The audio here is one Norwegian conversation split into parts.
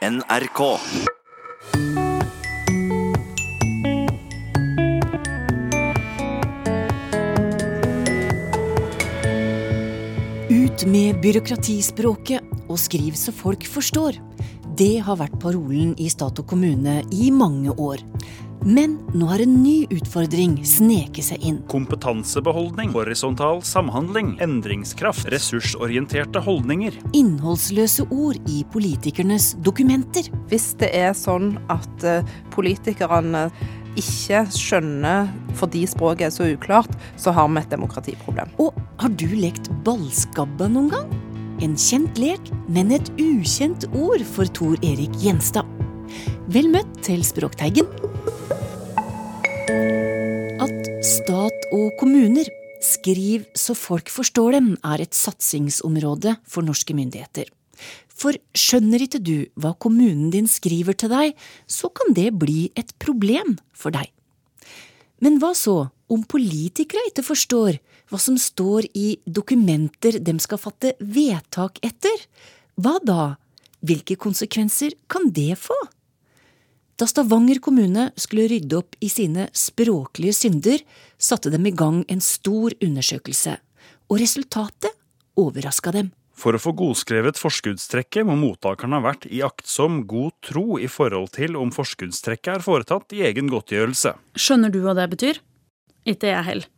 NRK. Ut med byråkratispråket og skriv så folk forstår. Det har vært parolen i stat og kommune i mange år. Men nå har en ny utfordring sneket seg inn. Kompetansebeholdning, horisontal samhandling, endringskraft, ressursorienterte holdninger. Innholdsløse ord i politikernes dokumenter. Hvis det er sånn at eh, politikerne ikke skjønner fordi språket er så uklart, så har vi et demokratiproblem. Og har du lekt ballskabba noen gang? En kjent lek, men et ukjent ord for Tor Erik Gjenstad. Vel møtt til Språkteigen. At stat og kommuner skriver så folk forstår dem, er et satsingsområde for norske myndigheter. For skjønner ikke du hva kommunen din skriver til deg, så kan det bli et problem for deg. Men hva så om politikere ikke forstår hva som står i dokumenter de skal fatte vedtak etter? Hva da? Hvilke konsekvenser kan det få? Da Stavanger kommune skulle rydde opp i sine språklige synder, satte de i gang en stor undersøkelse, og resultatet overraska dem. For å få godskrevet forskuddstrekket må mottakeren ha vært i aktsom god tro i forhold til om forskuddstrekket er foretatt i egen godtgjørelse. Skjønner du hva det betyr? Ikke jeg heller.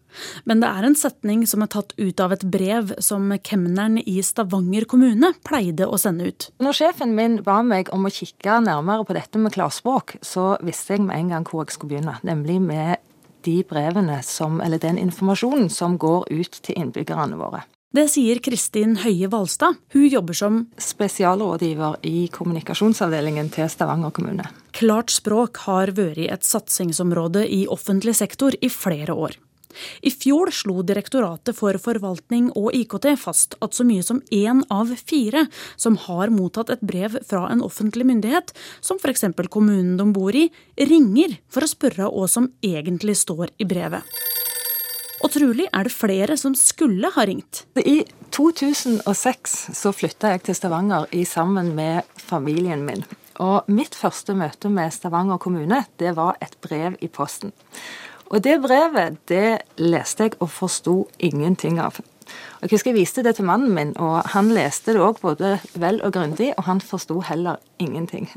Men det er en setning som er tatt ut av et brev som kemneren i Stavanger kommune pleide å sende ut. Når sjefen min ba meg om å kikke nærmere på dette med klarspråk, så visste jeg med en gang hvor jeg skulle begynne. Nemlig med de brevene som, eller den informasjonen som går ut til innbyggerne våre. Det sier Kristin Høie Valstad. Hun jobber som Spesialrådgiver i kommunikasjonsavdelingen til Stavanger kommune. Klart språk har vært et satsingsområde i offentlig sektor i flere år. I fjor slo Direktoratet for forvaltning og IKT fast at så mye som én av fire som har mottatt et brev fra en offentlig myndighet, som f.eks. kommunen de bor i, ringer for å spørre hva som egentlig står i brevet. Og trolig er det flere som skulle ha ringt. I 2006 så flytta jeg til Stavanger i sammen med familien min. Og mitt første møte med Stavanger kommune, det var et brev i posten. Og det brevet det leste jeg og forsto ingenting av. Jeg husker jeg viste det til mannen min, og han leste det òg både vel og grundig, og han forsto heller ingenting.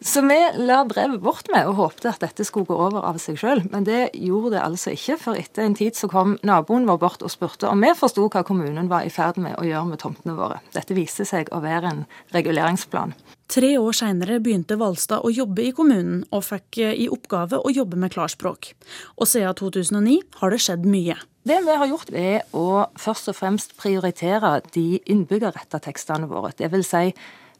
Så vi la brevet bort med og håpte at dette skulle gå over av seg sjøl, men det gjorde det altså ikke. For etter en tid så kom naboen vår bort og spurte om vi forsto hva kommunen var i ferd med å gjøre med tomtene våre. Dette viste seg å være en reguleringsplan. Tre år seinere begynte Valstad å jobbe i kommunen, og fikk i oppgave å jobbe med klarspråk. Og siden 2009 har det skjedd mye. Det vi har gjort, er å først og fremst prioritere de innbyggerretta tekstene våre. Det vil si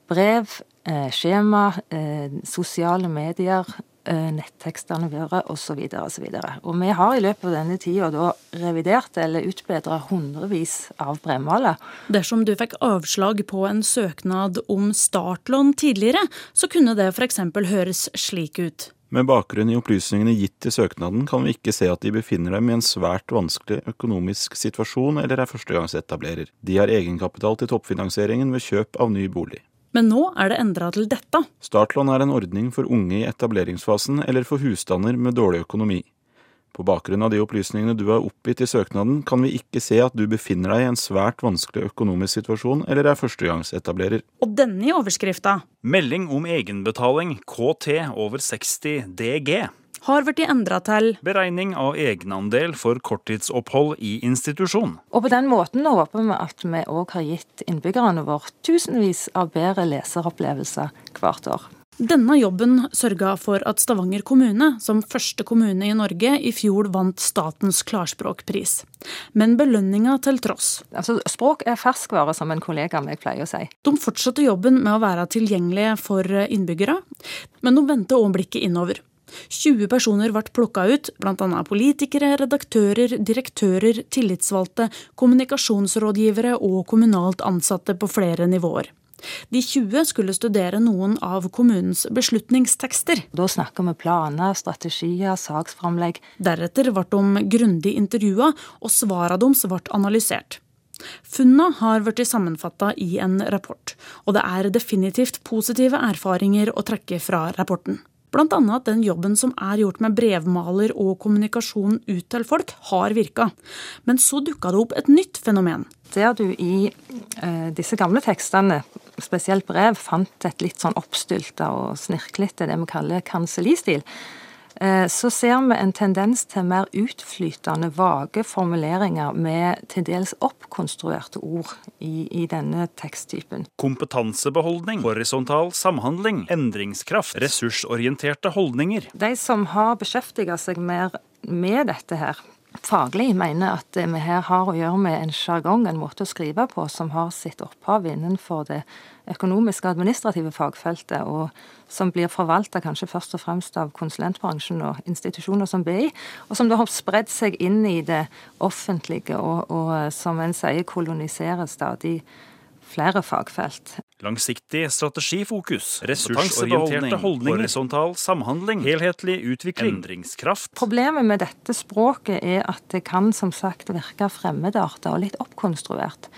brev, eh, skjema, eh, sosiale medier, eh, nettekstene våre osv. osv. Og vi har i løpet av denne tida da revidert eller utbedra hundrevis av brevmaler. Dersom du fikk avslag på en søknad om startlån tidligere, så kunne det f.eks. høres slik ut. Med bakgrunn i opplysningene gitt i søknaden kan vi ikke se at de befinner dem i en svært vanskelig økonomisk situasjon eller er førstegangsetablerer. De har egenkapital til toppfinansieringen ved kjøp av ny bolig. Men nå er det endra til dette. Startlån er en ordning for unge i etableringsfasen eller for husstander med dårlig økonomi. På bakgrunn av de opplysningene du har oppgitt i søknaden, kan vi ikke se at du befinner deg i en svært vanskelig økonomisk situasjon eller er førstegangsetablerer. Og denne i overskrifta Melding om egenbetaling KT over 60 DG. Har blitt endra til Beregning av egenandel for korttidsopphold i institusjon. Og på den måten håper vi at vi òg har gitt innbyggerne våre tusenvis av bedre leseropplevelser hvert år. Denne jobben sørga for at Stavanger kommune, som første kommune i Norge, i fjor vant statens klarspråkpris. Men belønninga til tross. Altså, Språk er ferskvare, som en kollega meg pleier å si. De fortsatte jobben med å være tilgjengelige for innbyggere, men de vendte òg blikket innover. 20 personer ble plukka ut, bl.a. politikere, redaktører, direktører, tillitsvalgte, kommunikasjonsrådgivere og kommunalt ansatte på flere nivåer. De 20 skulle studere noen av kommunens beslutningstekster. Da snakker vi planer, strategier, saksframlegg. Deretter ble de grundig intervjua, og svarene deres ble analysert. Funnene har blitt sammenfatta i en rapport, og det er definitivt positive erfaringer å trekke fra rapporten. Annet at den jobben som er gjort med brevmaler og kommunikasjon ut til folk, har virka. Men så dukka det opp et nytt fenomen. Der du i eh, disse gamle tekstene, spesielt brev, fant et litt sånn oppstylta og snirklete, det vi kaller kansellistil, så ser vi en tendens til mer utflytende, vage formuleringer med til dels oppkonstruerte ord i, i denne teksttypen. Kompetansebeholdning, horisontal samhandling, endringskraft, ressursorienterte holdninger. De som har beskjeftiget seg mer med dette her, faglig mener at vi her har å gjøre med en sjargong, en måte å skrive på, som har sitt opphav innenfor det økonomiske og administrative fagfeltet, og som blir forvalta kanskje først og fremst av konsulentbransjen og institusjoner som BI, og som da har spredd seg inn i det offentlige, og, og som en sier koloniserer stadig flere fagfelt. Langsiktig strategifokus, ressursorienterte holdninger, horisontal samhandling, helhetlig utvikling, endringskraft. Problemet med dette språket er at det kan som sagt virke fremmedartet og litt oppkonstruert.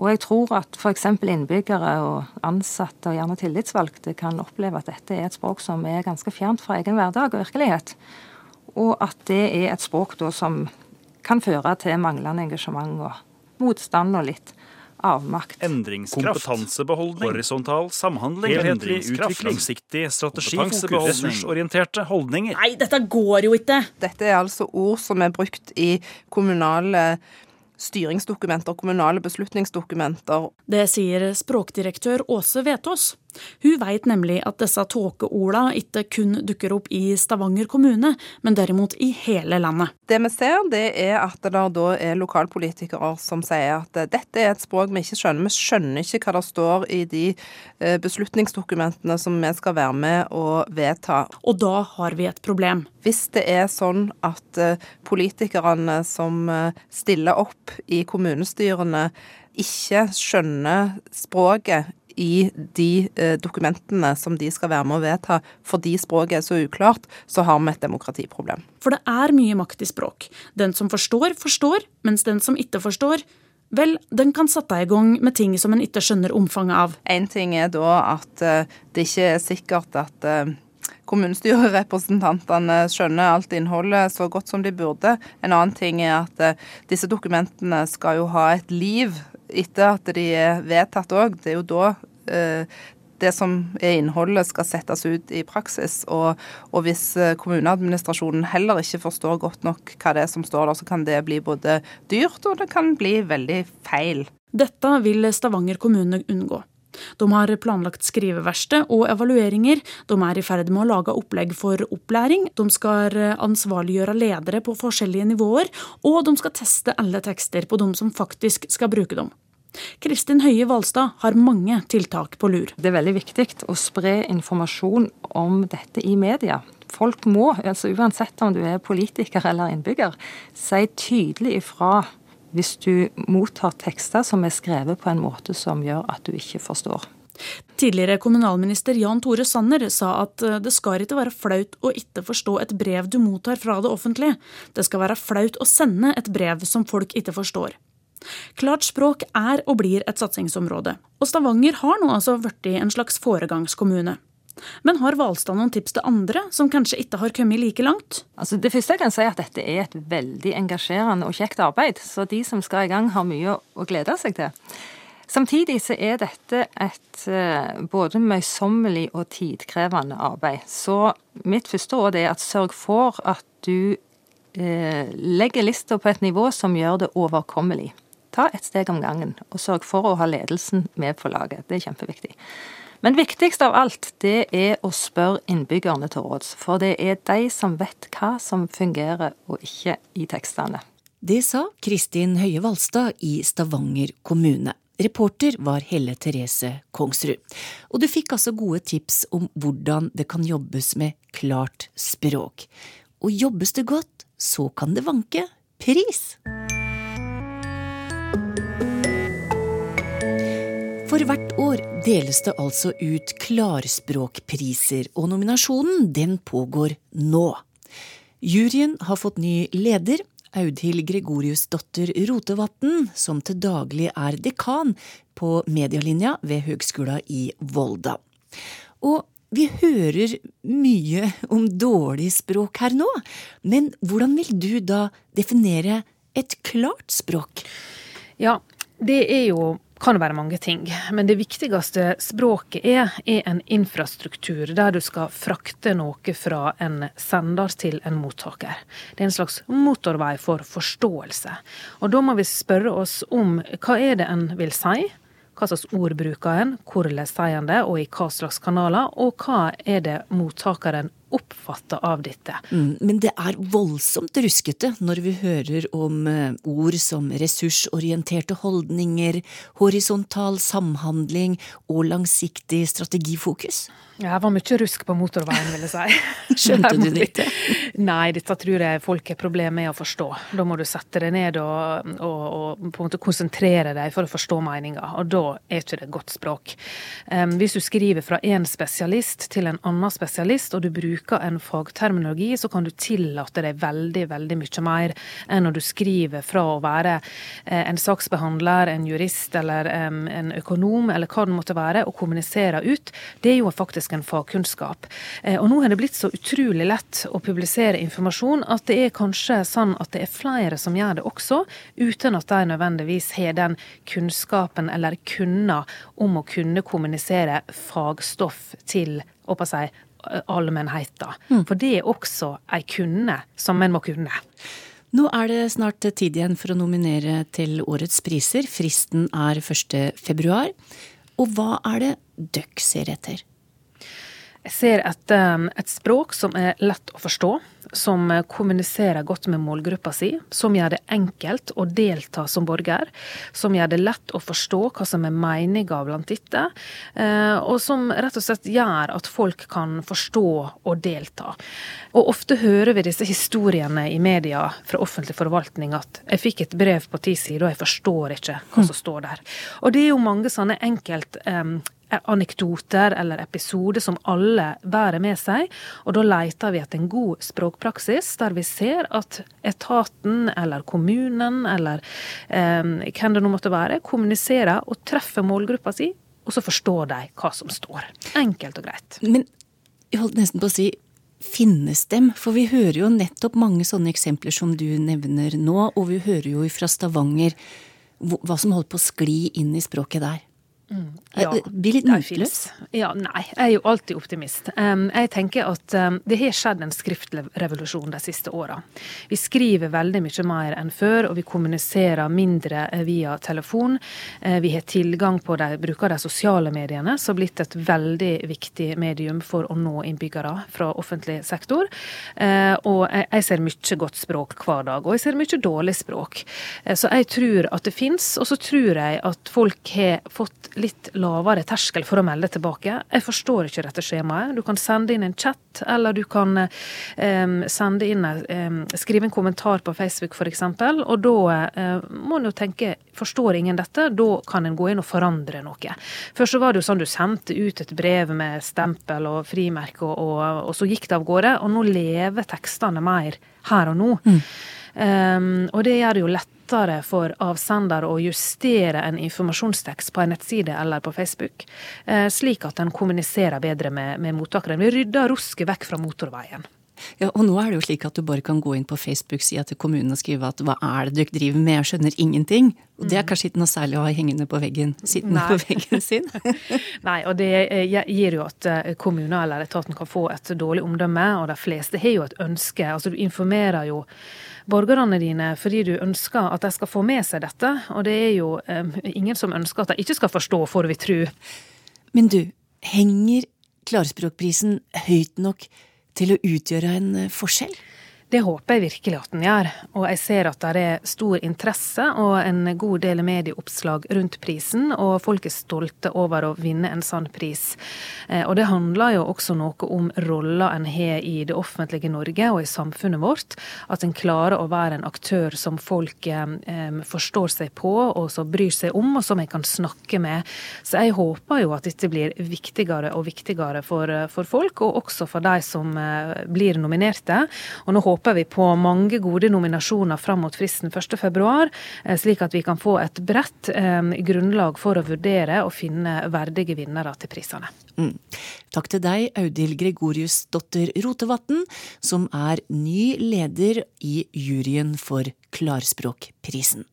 Og jeg tror at f.eks. innbyggere og ansatte og gjerne tillitsvalgte kan oppleve at dette er et språk som er ganske fjernt fra egen hverdag og virkelighet. Og at det er et språk da som kan føre til manglende engasjement og motstand og litt avmakt. Endringskraft. Kompetansebeholdning. Horisontal samhandling. Helhetlig utvikling. Langsiktig strategi. Ressursorienterte holdninger. Nei, dette går jo ikke! Dette er altså ord som er brukt i kommunale styringsdokumenter, kommunale beslutningsdokumenter. Det sier språkdirektør Åse Vetås. Hun vet nemlig at disse tåkeola ikke kun dukker opp i Stavanger kommune, men derimot i hele landet. Det vi ser, det er at det da er lokalpolitikere som sier at dette er et språk vi ikke skjønner. Vi skjønner ikke hva det står i de eh, beslutningsdokumentene som vi skal være med og vedta. Og da har vi et problem. Hvis det er sånn at eh, politikerne som eh, stiller opp i kommunestyrene, ikke skjønner språket i de eh, dokumentene som de skal være med å vedta, fordi språket er så uklart, så har vi et demokratiproblem. For det er mye makt i språk. Den som forstår, forstår, mens den som ikke forstår, Vel, den kan sette i gang med ting som en ikke skjønner omfanget av. En ting er da at uh, det ikke er sikkert at uh, kommunestyrerepresentantene skjønner alt innholdet så godt som de burde. En annen ting er at disse dokumentene skal jo ha et liv etter at de er vedtatt òg. Det er jo da eh, det som er innholdet, skal settes ut i praksis. Og, og, hvis eh, kommuneadministrasjonen heller ikke forstår godt nok hva det er som står der, så kan det bli både dyrt og det kan bli veldig feil. Dette vil Stavanger kommune unngå. De har planlagt skriveverksted og evalueringer, de er i ferd med å lage opplegg for opplæring, de skal ansvarliggjøre ledere på forskjellige nivåer, og de skal teste alle tekster på de som faktisk skal bruke dem. Kristin Høie Valstad har mange tiltak på lur. Det er veldig viktig å spre informasjon om dette i media. Folk må, altså uansett om du er politiker eller innbygger, si tydelig ifra hvis du mottar tekster som er skrevet på en måte som gjør at du ikke forstår. Tidligere kommunalminister Jan Tore Sanner sa at det skal ikke være flaut å ikke forstå et brev du mottar fra det offentlige. Det skal være flaut å sende et brev som folk ikke forstår. Klart språk er og blir et satsingsområde, og Stavanger har nå altså blitt en slags foregangskommune. Men har Hvalstad noen tips til andre som kanskje ikke har kommet like langt? Altså det første jeg kan si er at Dette er et veldig engasjerende og kjekt arbeid, så de som skal i gang, har mye å glede seg til. Samtidig så er dette et eh, både møysommelig og tidkrevende arbeid. Så mitt første råd er at sørg for at du eh, legger lista på et nivå som gjør det overkommelig. Ta et steg om gangen, og sørg for å ha ledelsen med på laget. Det er kjempeviktig. Men viktigst av alt, det er å spørre innbyggerne til råds. For det er de som vet hva som fungerer og ikke i tekstene. Det sa Kristin Høie Valstad i Stavanger kommune. Reporter var Helle Therese Kongsrud. Og du fikk altså gode tips om hvordan det kan jobbes med klart språk. Og jobbes det godt, så kan det vanke pris. Hvert år deles det altså ut klarspråkpriser, og nominasjonen den pågår nå. Juryen har fått ny leder. Audhild Gregoriusdotter Rotevatn, som til daglig er dekan på medialinja ved Høgskolen i Volda. Og vi hører mye om dårlig språk her nå, men hvordan vil du da definere et klart språk? Ja, det er jo kan være mange ting, men det viktigste språket er, er en infrastruktur der du skal frakte noe fra en sender til en mottaker. Det er en slags motorvei for forståelse. Og da må vi spørre oss om hva er det en vil si? Hva slags ord bruker en, hvordan sier en det, og i hva slags kanaler? Og hva er det mottakeren oppfatta av dette. Mm, men det er voldsomt ruskete når vi hører om eh, ord som ressursorienterte holdninger, horisontal samhandling og langsiktig strategifokus. Ja, det var mye rusk på motorveien, vil jeg si. Skjønte du det ikke? Nei, dette tror jeg folk har problemer med å forstå. Da må du sette deg ned og, og, og på en måte konsentrere deg for å forstå meninga, og da er ikke det godt språk. Um, hvis du skriver fra én spesialist til en annen spesialist, og du bruker bruker en fagterminologi, så kan du tillate deg veldig, veldig mye mer enn når du skriver fra å være eh, en saksbehandler, en jurist eller en økonom, eller hva det måtte være, og kommunisere ut. Det er jo faktisk en fagkunnskap. Eh, og nå har det blitt så utrolig lett å publisere informasjon at det er kanskje sånn at det er flere som gjør det også, uten at de nødvendigvis har den kunnskapen eller kunna om å kunne kommunisere fagstoff til å si, allmennheta. Mm. For det er også ei kunne som en må kunne. Nå er det snart tid igjen for å nominere til årets priser. Fristen er 1. februar. Og hva er det dere ser etter? Jeg ser etter et språk som er lett å forstå som kommuniserer godt med målgruppa si, som gjør det enkelt å delta som borger, som gjør det lett å forstå hva som er meninga blant dette, eh, og som rett og slett gjør at folk kan forstå og delta. Og ofte hører vi disse historiene i media fra offentlig forvaltning at 'jeg fikk et brev på ti sider, og jeg forstår ikke hva som står der'. Og det er jo mange sånne enkelt um, anekdoter eller episoder som alle bærer med seg. Og da leter vi etter en god språkpraksis der vi ser at etaten eller kommunen eller eh, hvem det nå måtte være, kommuniserer og treffer målgruppa si, og så forstår de hva som står. Enkelt og greit. Men jeg holdt nesten på å si finnes dem? For vi hører jo nettopp mange sånne eksempler som du nevner nå, og vi hører jo fra Stavanger hva som holder på å skli inn i språket der. Mm. Ja, Blir litt motløs? Ja, nei. Jeg er jo alltid optimist. jeg tenker at det har skjedd en skriftrevolusjon de siste åra. Vi skriver veldig mye mer enn før, og vi kommuniserer mindre eh, via telefon. Eh, vi har tilgang på de, bruker de sosiale mediene, som har blitt et veldig viktig medium for å nå innbyggere fra offentlig sektor. Eh, og jeg ser mye godt språk hver dag, og jeg ser mye dårlig språk. Så jeg tror at det fins, og så tror jeg at folk har fått litt lavere terskel for å melde tilbake. Jeg forstår ikke dette skjemaet. Du kan sende inn en chat, eller du kan eh, sende inn, eh, skrive en kommentar på Facebook f.eks. Og da eh, må en jo tenke forstår ingen dette, da kan en gå inn og forandre noe. Før så var det jo sånn du sendte ut et brev med stempel og frimerke, og, og, og så gikk det av gårde. Og nå lever tekstene mer her og nå. Mm. Um, og det gjør det jo lett lettere for avsender å justere en informasjonstekst på en nettside eller på Facebook, eh, slik at den kommuniserer bedre med, med mottakeren. Vi rydder rusket vekk fra motorveien. Ja, og nå er det jo slik at du bare kan gå inn på Facebook-sida til kommunen og skrive at hva er det dere driver med, jeg skjønner ingenting. Og det er mm. kanskje ikke noe særlig å ha hengende på veggen, sittende på veggen sin. Nei, og det eh, gir jo at eh, kommuner eller etaten kan få et dårlig omdømme, og de fleste har jo et ønske. Altså du informerer jo borgerne dine fordi du ønsker at de skal få med seg dette. Og det er jo um, ingen som ønsker at de ikke skal forstå, får vi tru. Men du, henger Klarspråkprisen høyt nok til å utgjøre en eh, forskjell? Det håper jeg virkelig at den gjør, og jeg ser at det er stor interesse og en god del medieoppslag rundt prisen, og folk er stolte over å vinne en sånn pris. Eh, og det handler jo også noe om rolla en har i det offentlige Norge og i samfunnet vårt. At en klarer å være en aktør som folk eh, forstår seg på, og som bryr seg om, og som en kan snakke med. Så jeg håper jo at dette blir viktigere og viktigere for, for folk, og også for de som blir nominerte. Og nå håper håper vi på mange gode nominasjoner fram mot fristen 1.2, slik at vi kan få et bredt grunnlag for å vurdere og finne verdige vinnere til prisene. Mm. Takk til deg, Audhild Gregoriusdotter Rotevatn, som er ny leder i juryen for Klarspråkprisen.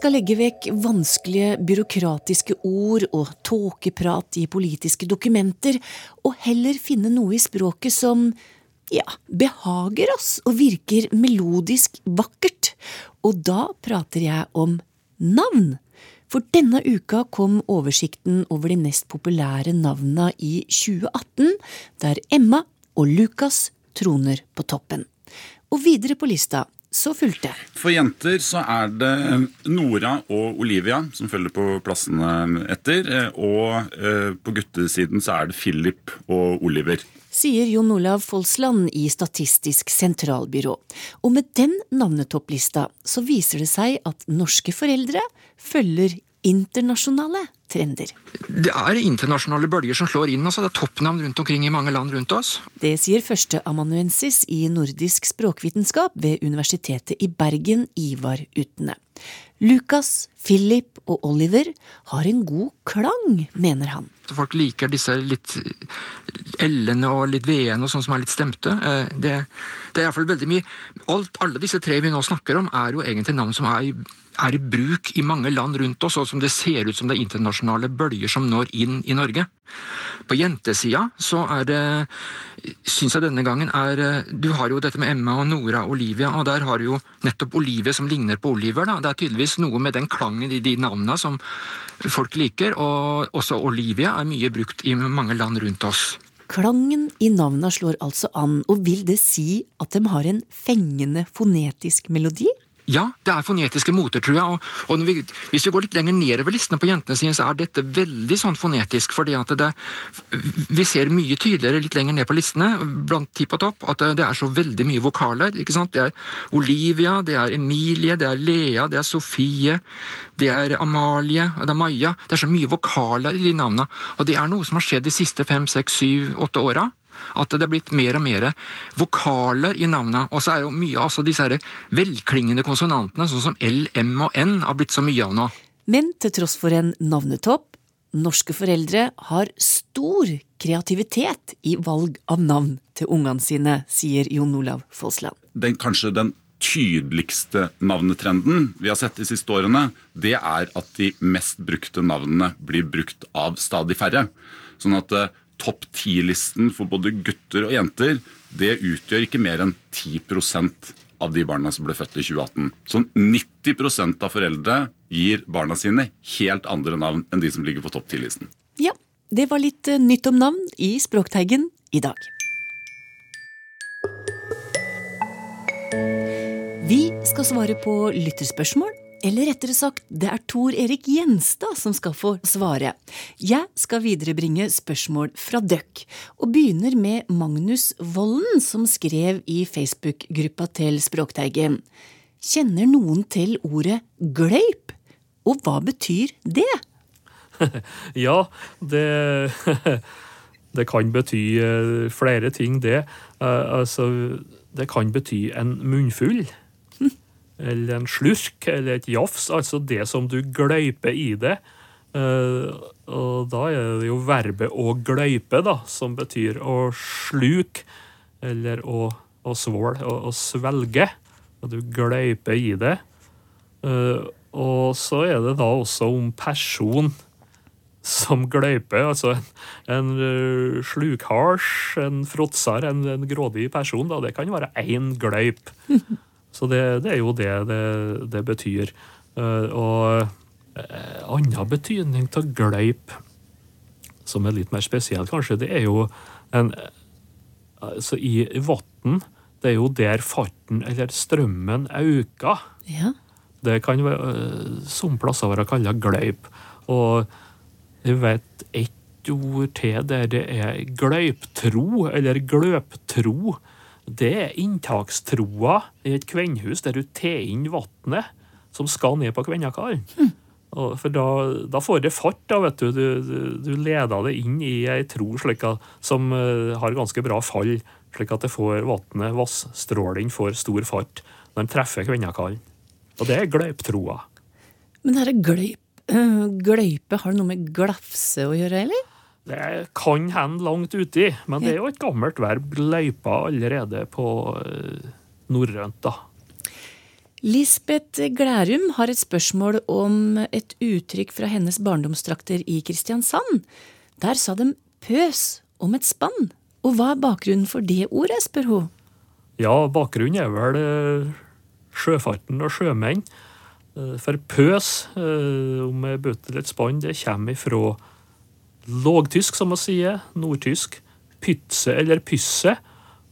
Skal legge vekk vanskelige byråkratiske ord og tåkeprat i politiske dokumenter, og heller finne noe i språket som ja, behager oss og virker melodisk vakkert. Og da prater jeg om navn. For denne uka kom oversikten over de mest populære navnene i 2018, der Emma og Lukas troner på toppen. Og videre på lista så fulgte. For jenter så er det Nora og Olivia som følger på plassene etter. Og eh, på guttesiden så er det Philip og Oliver. Sier Jon Olav Folsland i Statistisk sentralbyrå. Og med den navnetopplista så viser det seg at norske foreldre følger internasjonale trender. Det er internasjonale bølger som slår inn. Altså det er toppnavn rundt omkring i mange land rundt oss. Det sier førsteamanuensis i nordisk språkvitenskap ved Universitetet i Bergen, Ivar Utne. Lucas, Philip og Oliver har en god klang, mener han. Folk liker disse litt l-ene og litt v-ene og sånn som er litt stemte. Eh, det, det er iallfall veldig mye Alt, Alle disse tre vi nå snakker om, er jo egentlig navn som er i er i bruk i mange land rundt oss, og som det ser ut som det er internasjonale bølger som når inn i Norge. På jentesida så er det syns jeg denne gangen er Du har jo dette med Emma og Nora og Olivia, og der har du jo nettopp Olivia som ligner på Oliver. da. Det er tydeligvis noe med den klangen i de navnene som folk liker, og også Olivia er mye brukt i mange land rundt oss. Klangen i navna slår altså an, og vil det si at de har en fengende fonetisk melodi? Ja, det er fonetiske moter, tror jeg. Og, og vi, hvis vi går litt lenger nedover listene på jentene sine, så er dette veldig sånn fonetisk. fordi at det, Vi ser mye tydeligere litt lenger ned på listene, blant ti på topp, at det, er så veldig mye vokaler. ikke sant? Det er Olivia, det er Emilie, det er Lea, det er Sofie, det er Amalie, det er Maja. Det er så mye vokaler i de navnene. Og det er noe som har skjedd de siste fem, seks, syv, åtte åra. At det er blitt mer og mer vokaler i navnet. Og så er jo mye altså disse velklingende konsonantene, sånn som L, M og N, har blitt så mye av nå. Men til tross for en navnetopp, norske foreldre har stor kreativitet i valg av navn til ungene sine, sier Jon Olav Fossland. Den, kanskje den tydeligste navnetrenden vi har sett de siste årene, det er at de mest brukte navnene blir brukt av stadig færre. Sånn at eh, topp ti-listen for både gutter og jenter, det utgjør ikke mer enn 10% av de barna som ble født i 2018. Så 90% av foreldre gir barna sine helt andre navn enn de som ligger på topp ti-listen. Ja, det var litt eh, nytt om navn i Språkteigen i dag. Vi skal svare på lytterspørsmål eller rettere sagt, det er Tor Erik Gjenstad som skal få svare. Jeg skal viderebringe spørsmål fra døkk, og begynner med Magnus Vollen, som skrev i Facebook-gruppa til Språkteigen. Kjenner noen til ordet gløyp? Og hva betyr det? ja, det Det kan bety eh, flere ting, det. Eh, altså, det kan bety en munnfull eller en slusk eller et jafs, altså det som du gløyper i det. Uh, og da er det jo verbet å gløype, da, som betyr å sluke eller å, å svåle, å, å, svelge. Og du gløyper i det. Uh, og så er det da også om person som gløyper. Altså en, en uh, slukhars, en fråtser, en, en grådig person. Da. Det kan være én gløyp. Så det, det, er jo det det, det betyr. Uh, og uh, annen betydning av gleip, som er litt mer spesiell, kanskje, det er jo en Altså, i vann, det er jo der farten, eller strømmen, øker. Ja. Det kan som plasser være kalla gleip. Og jeg vet ett ord til der det er gløyptro, eller gløptro det er inntakstroa i et kvennhus der du tar inn vannet som skal ned på kvennakaren. Mm. For da, da, får det fart. da, vet Du Du, du, leder det inn i ei tro slik at, som uh, har ganske bra fall, slik at det får vannet, vassstråling, får stor fart når den treffer kvennakaren. Og det er gløyptroa. Men dette gløyp, uh, gløype, har det noe med glafse å gjøre, eller? Det kan hende langt uti, men det er jo et gammelt verb. løypa allerede på uh, norrønt, da. Lisbeth Glærum har et spørsmål om et uttrykk fra hennes barndomstrakter i Kristiansand. Der sa de pøs om et spann. Og hva er bakgrunnen for det ordet, spør hun. Ja, bakgrunnen er vel eh, sjøfarten og sjømenn. Eh, for pøs, eh, om jeg bøtte eller et spann, det kommer fra lågtysk, som man sier, nordtysk, pytse eller pysse,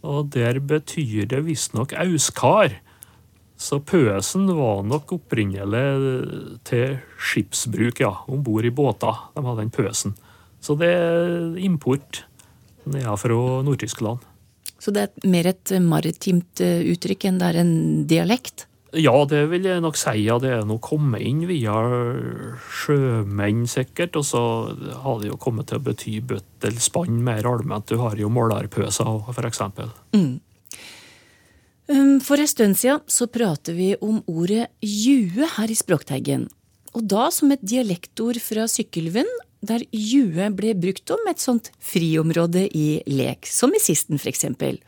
og der betyr det visstnok auskar. Så pøsen var nok opprinnelig til skipsbruk, ja, om bord i båter. De hadde den pøsen. Så det er import nedenfra Nord-Tyskland. Så det er mer et maritimt eh, uttrykk enn det er en dialekt? Ja, det vil jeg nok si. Ja, det er nå kommet inn via sjømenn, sikkert. Og så har det jo kommet til å bety bøtt eller spann mer allment. Du har jo målerpøser, f.eks. Mm. Um, for en stund siden så prater vi om ordet jue her i Språkteigen. Og da som et dialektord fra Sykkylven, der jue ble brukt om et sånt friområde i lek, som i Sisten for eksempel.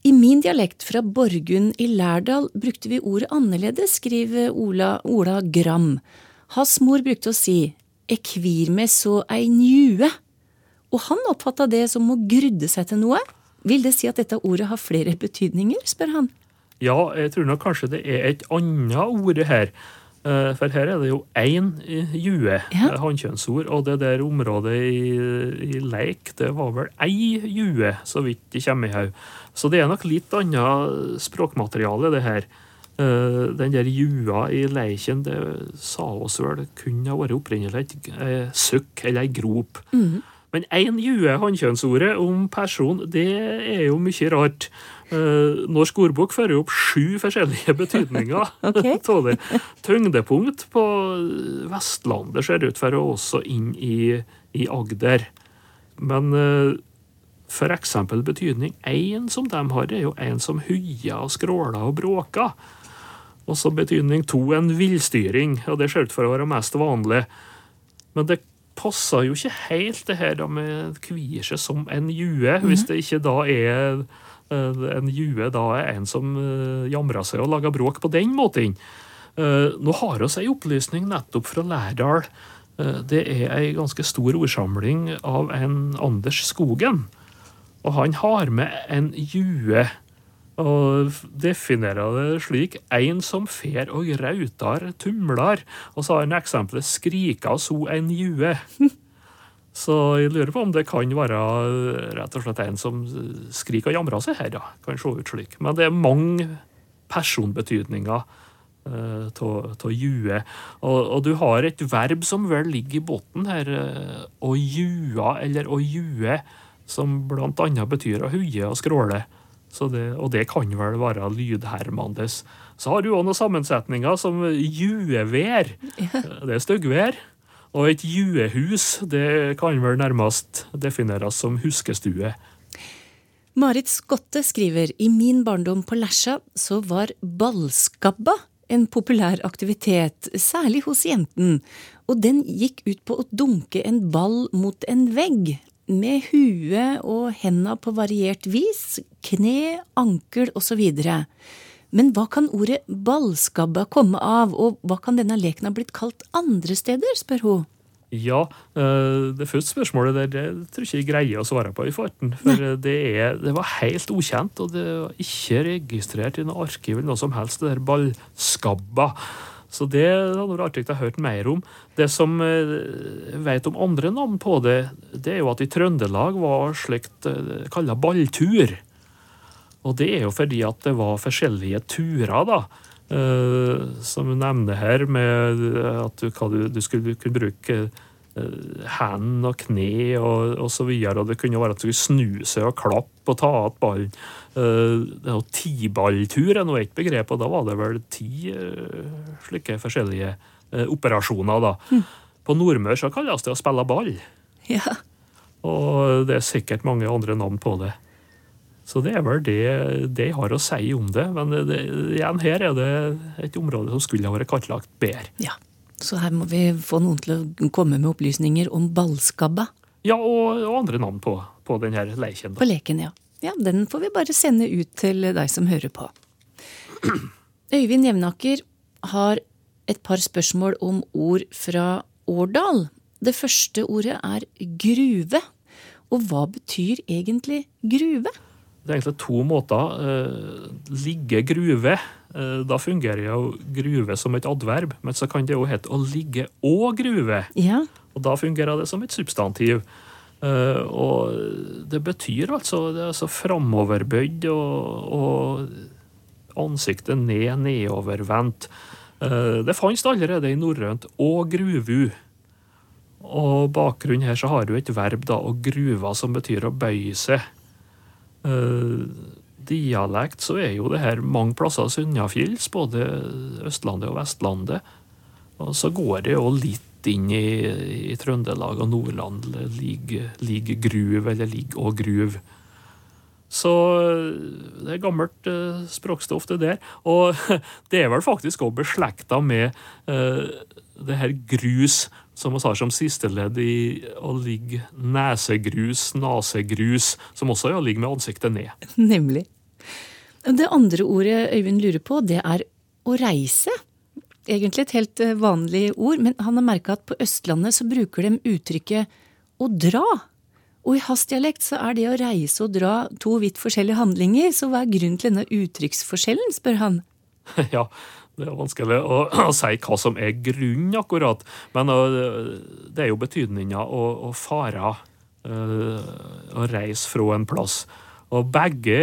I min dialekt fra Borgund i Lærdal brukte vi ordet annerledes, skriver Ola, Ola Gram. Hans mor brukte å si «Jeg kvir meg så ei njue», og han oppfatta det som å grudde seg til noe. Vil det si at dette ordet har flere betydninger, spør han. Ja, jeg tror nok kanskje det er et annet ord her. Eh, for her er det jo én jue, ja. Eh, hannkjønnsord, og det der området i, i leik, det var vel ei jue, så vidt det kommer i haug. Så det er nok litt annet språkmateriale, det her. Eh, den der jua i leiken, det sa oss vel kunne ha vært opprinnelig et søkk eller ei grop. Mm. Men én jue, hannkjønnsordet, om person, det er jo mye rart. Uh, Norsk ordbok fører opp sju forskjellige betydninger okay. det. Tyngdepunkt på Vestlandet ser ut for å også inn i, i Agder. Men for eksempel betydning én som de har, er jo en som huier og skråler og bråker. Og så betydning to en villstyring, og det ser ut for å være mest vanlig. Men det passer jo ikke helt, det her med kvier seg som en jue, hvis det ikke da er eh, en jue da er en som eh, jamrer seg og lager bråk på den måten. Eh, nå har vi ei opplysning nettopp fra Lærdal. Det er ei ganske stor ordsamling av en Anders Skogen. Og han har med en jue og definerer det slik en som fer og rautar tumlar. Og så har han eksempelet skrika so en jue. Så jeg lurer på om det kan være rett og slett en som skriker og jamrer seg her, ja. Kan se ut slik. Men det er mange personbetydninger av uh, jue. Og, og, du har et verb som vel ligger i bunnen her, uh, å jua eller å jue, som blant annet betyr å huie og skråle. Det, og det kan vel være lydhermende. Så har du òg noen sammensetninger som juevær. Det er styggvær. Og et juehus det kan vel nærmest defineres som huskestue. Marit Skotte skriver i min barndom på Lesja så var ballskabba en populær aktivitet, særlig hos jenten, og den gikk ut på å dunke en ball mot en vegg, med huet og henda på variert vis, kne, ankel osv. Men hva kan ordet ballskabba komme av, og hva kan denne leken ha blitt kalt andre steder, spør hun. Ja, eh, det første spørsmålet der det tror jeg ikke jeg greier å svare på i farten. For det, er, det, var helt ukjent, og det var ikke registrert i noe arkiv eller noe som helst, det der ballskabba. Så det hadde vært artig å høre mer om. Det som jeg eh, vet om andre navn på det, det er jo at i Trøndelag var slikt eh, kalla balltur. Og det er jo fordi at det var forskjellige turer, da. Eh, som du nevner her, med at du, du skulle kunne bruke hend og kne og, og så videre. Og det kunne være at du skulle snu seg og klappe og ta igjen ballen. Uh, Tiballtur er nå et begrep, og da var det vel ti slike forskjellige operasjoner. da. Mm. På nordmør så kalles det å spille ball. Ja. Og det er sikkert mange andre navn på det. Så det er vel det, det jeg har å si om det. Men det, igjen, her er det et område som skulle ha vært kartlagt bedre. Ja. Så her må vi få noen til å komme med opplysninger om ballskabba. Ja, og, og andre navn på, på denne leken. På leken, ja. Ja, Den får vi bare sende ut til deg som hører på. Øyvind Jevnaker har et par spørsmål om ord fra Årdal. Det første ordet er gruve. Og hva betyr egentlig gruve? Det er egentlig to måter. Eh, ligge gruve. Eh, da fungerer jo gruve som et adverb, men så kan det jo hete å ligge og gruve. Ja. Og da fungerer det som et substantiv. Eh, og det betyr altså det er altså framoverbøyd og, og ansiktet ned, nedovervendt. Det fantes allerede i norrønt og gruvu. Og bakgrunnen her så har du et verb, da, å gruva, som betyr å bøye seg. Uh, dialekt så er jo det her mange plasser sunnafjells, både Østlandet og Vestlandet. Og så går det jo litt inn i, i Trøndelag og Nordland. Ligger lig gruv, eller ligg og gruv. Så det er gammelt eh, språkstoff, det der. Og det er vel faktisk òg beslekta med eh, det her grus, som vi har som siste ledd i å ligge nesegrus, nasegrus, som også er å ligge med ansiktet ned. Nemlig. Det andre ordet Øyvind lurer på, det er å reise. Egentlig et helt eh, vanlig ord, men han har merka at på Østlandet så bruker de uttrykket å dra. Og i hans dialekt så er det å reise og dra to vidt forskjellige handlinger, så hva er grunnen til denne uttrykksforskjellen, spør han. Ja, det er vanskelig å, å, si hva som er grunnen, akkurat. Men uh, det er jo betydninga å, og fare, uh, å reise fra en plass. Og begge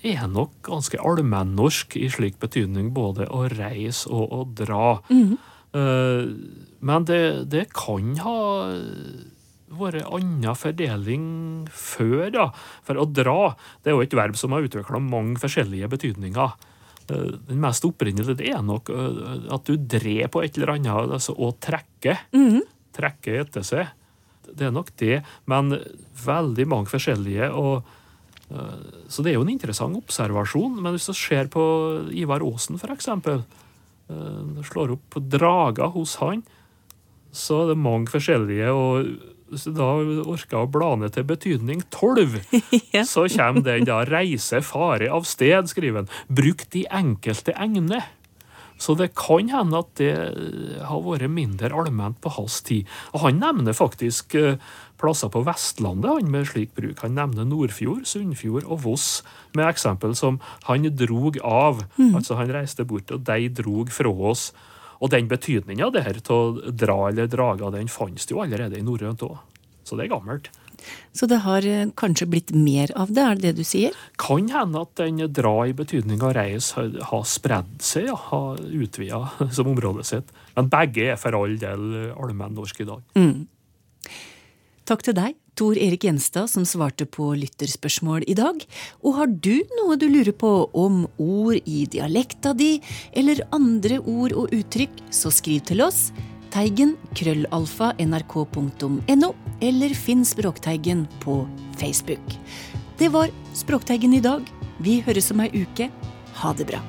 er nok ganske allmennorsk i slik betydning, både å reise og å dra. Mm. Uh, men det, det, kan ha vært annen fordeling før, da. For å dra det er jo et verb som har utvikla mange forskjellige betydninger. Eh, den mest opprinnelige det er nok eh, at du drer på et eller annet, altså å trekke. Mm. Trekke etter seg. Det er nok det, men veldig mange forskjellige. og eh, så det er jo en interessant observasjon. Men hvis du ser på Ivar Aasen, f.eks., slår opp drager hos han, så er det mange forskjellige. og du da orker å bla ned til betydning tolv, ja. så kommer den da 'reise, fare av sted', skriver han. Brukt i enkelte egne. Så det kan hende at det har vært mindre allment på hans tid. Og han nevner faktisk eh, plasser på Vestlandet han med slik bruk. Han nevner Nordfjord, Sunnfjord og Voss med eksempel som 'han drog av'. Mm. Altså han reiste bort, og de drog fra oss. Og den betydninga å dra eller drage, den fantes jo allerede i norrønt òg. Så det er gammelt. Så det har eh, kanskje blitt mer av det, er det det du sier? Kan hende at den dra i betydninga reis har spredd seg, ja, har utvida som området sitt. Men begge er for all del allmennorsk i dag. Mm. Takk til deg, Tor Erik Gjenstad, som svarte på lytterspørsmål i dag. Og har du noe du lurer på om ord i dialekta di, eller andre ord og uttrykk, så skriv til oss. Teigen krøllalfa nrk.no, eller finn Språkteigen på Facebook. Det var Språkteigen i dag. Vi høres om ei uke. Ha det bra.